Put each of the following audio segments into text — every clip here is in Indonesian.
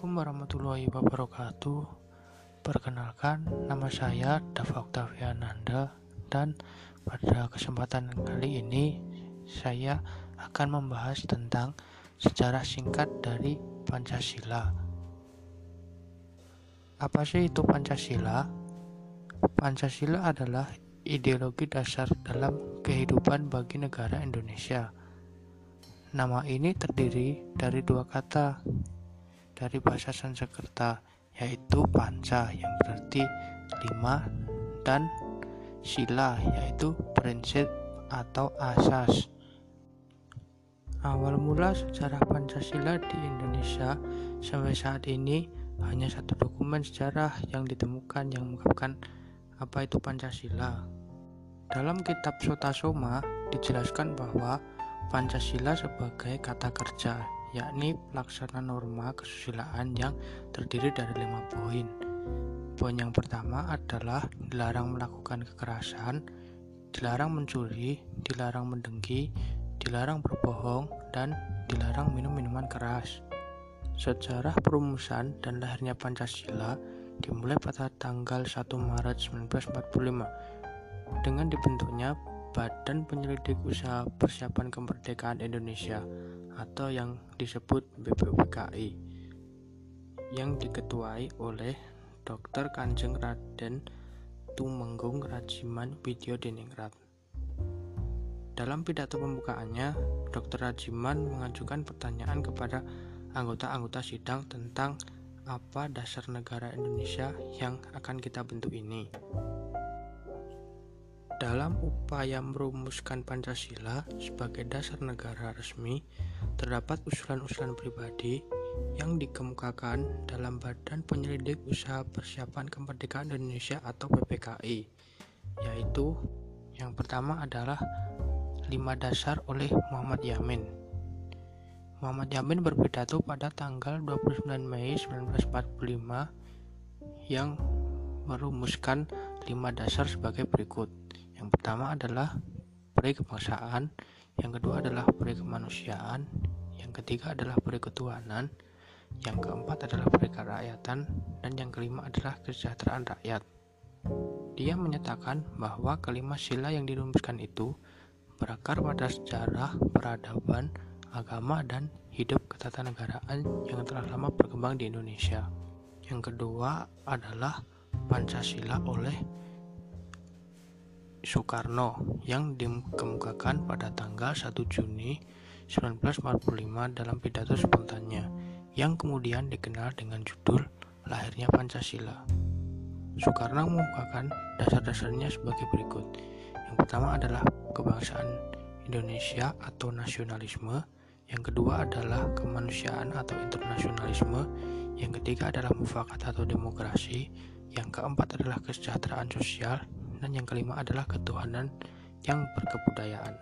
Assalamualaikum warahmatullahi wabarakatuh. Perkenalkan, nama saya Dava Oktaviananda dan pada kesempatan kali ini saya akan membahas tentang sejarah singkat dari Pancasila. Apa sih itu Pancasila? Pancasila adalah ideologi dasar dalam kehidupan bagi negara Indonesia. Nama ini terdiri dari dua kata, dari bahasa Sanskerta yaitu panca yang berarti lima dan sila yaitu prinsip atau asas. Awal mula sejarah Pancasila di Indonesia sampai saat ini hanya satu dokumen sejarah yang ditemukan yang mengungkapkan apa itu Pancasila. Dalam kitab Sotasoma dijelaskan bahwa Pancasila sebagai kata kerja yakni pelaksana norma kesusilaan yang terdiri dari lima poin. Poin yang pertama adalah dilarang melakukan kekerasan, dilarang mencuri, dilarang mendengki, dilarang berbohong, dan dilarang minum minuman keras. Sejarah perumusan dan lahirnya Pancasila dimulai pada tanggal 1 Maret 1945 dengan dibentuknya Badan Penyelidik Usaha Persiapan Kemerdekaan Indonesia atau yang disebut BPUPKI yang diketuai oleh Dr. Kanjeng Raden Tumenggung Rajiman Widyo Diningrat. Dalam pidato pembukaannya, Dr. Rajiman mengajukan pertanyaan kepada anggota-anggota sidang tentang apa dasar negara Indonesia yang akan kita bentuk ini. Dalam upaya merumuskan Pancasila sebagai dasar negara resmi, terdapat usulan-usulan pribadi yang dikemukakan dalam Badan Penyelidik Usaha Persiapan Kemerdekaan Indonesia atau PPKI, yaitu yang pertama adalah lima dasar oleh Muhammad Yamin. Muhammad Yamin berpidato pada tanggal 29 Mei 1945 yang merumuskan lima dasar sebagai berikut. Yang pertama adalah peri kebangsaan, yang kedua adalah peri kemanusiaan, yang ketiga adalah peri ketuhanan, yang keempat adalah peri kerakyatan, dan yang kelima adalah kesejahteraan rakyat. Dia menyatakan bahwa kelima sila yang dirumuskan itu berakar pada sejarah, peradaban, agama, dan hidup ketatanegaraan yang telah lama berkembang di Indonesia. Yang kedua adalah Pancasila oleh Soekarno yang dikemukakan pada tanggal 1 Juni 1945 dalam pidato spontannya yang kemudian dikenal dengan judul Lahirnya Pancasila. Soekarno mengemukakan dasar-dasarnya sebagai berikut. Yang pertama adalah kebangsaan Indonesia atau nasionalisme, yang kedua adalah kemanusiaan atau internasionalisme, yang ketiga adalah mufakat atau demokrasi, yang keempat adalah kesejahteraan sosial, dan yang kelima adalah ketuhanan yang berkebudayaan.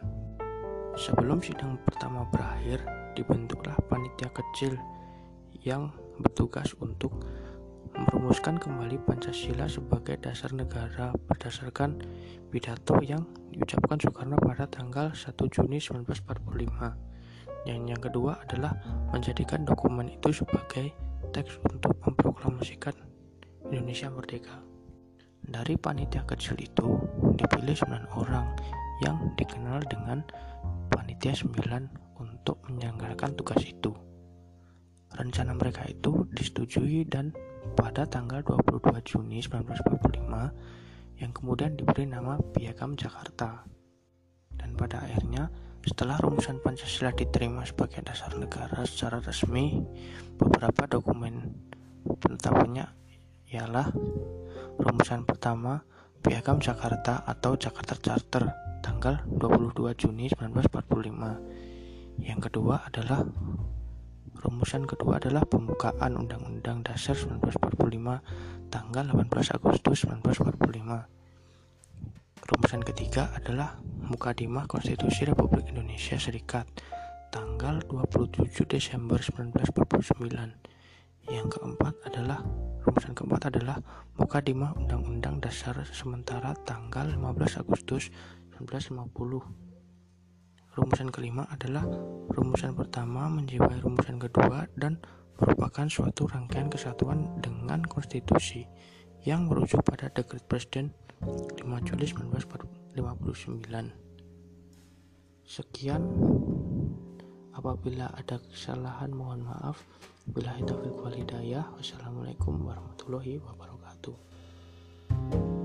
Sebelum sidang pertama berakhir, dibentuklah panitia kecil yang bertugas untuk merumuskan kembali Pancasila sebagai dasar negara berdasarkan pidato yang diucapkan Soekarno pada tanggal 1 Juni 1945. Yang yang kedua adalah menjadikan dokumen itu sebagai teks untuk memproklamasikan Indonesia merdeka. Dari panitia kecil itu dipilih 9 orang yang dikenal dengan panitia 9 untuk menyelenggarakan tugas itu. Rencana mereka itu disetujui dan pada tanggal 22 Juni 1945 yang kemudian diberi nama Piagam Jakarta. Dan pada akhirnya setelah rumusan Pancasila diterima sebagai dasar negara secara resmi, beberapa dokumen penetapannya ialah Rumusan pertama, Piagam Jakarta atau Jakarta Charter tanggal 22 Juni 1945. Yang kedua adalah Rumusan kedua adalah pembukaan Undang-Undang Dasar 1945 tanggal 18 Agustus 1945. Rumusan ketiga adalah Mukadimah Konstitusi Republik Indonesia Serikat tanggal 27 Desember 1949. Yang keempat adalah rumusan keempat adalah Mukadimah Undang-Undang Dasar sementara tanggal 15 Agustus 1950. Rumusan kelima adalah rumusan pertama menjiwai rumusan kedua dan merupakan suatu rangkaian kesatuan dengan konstitusi yang merujuk pada dekret Presiden 5 Juli 1959. Sekian, Apabila ada kesalahan mohon maaf. Bila taufiq walhidayah. Wassalamualaikum warahmatullahi wabarakatuh.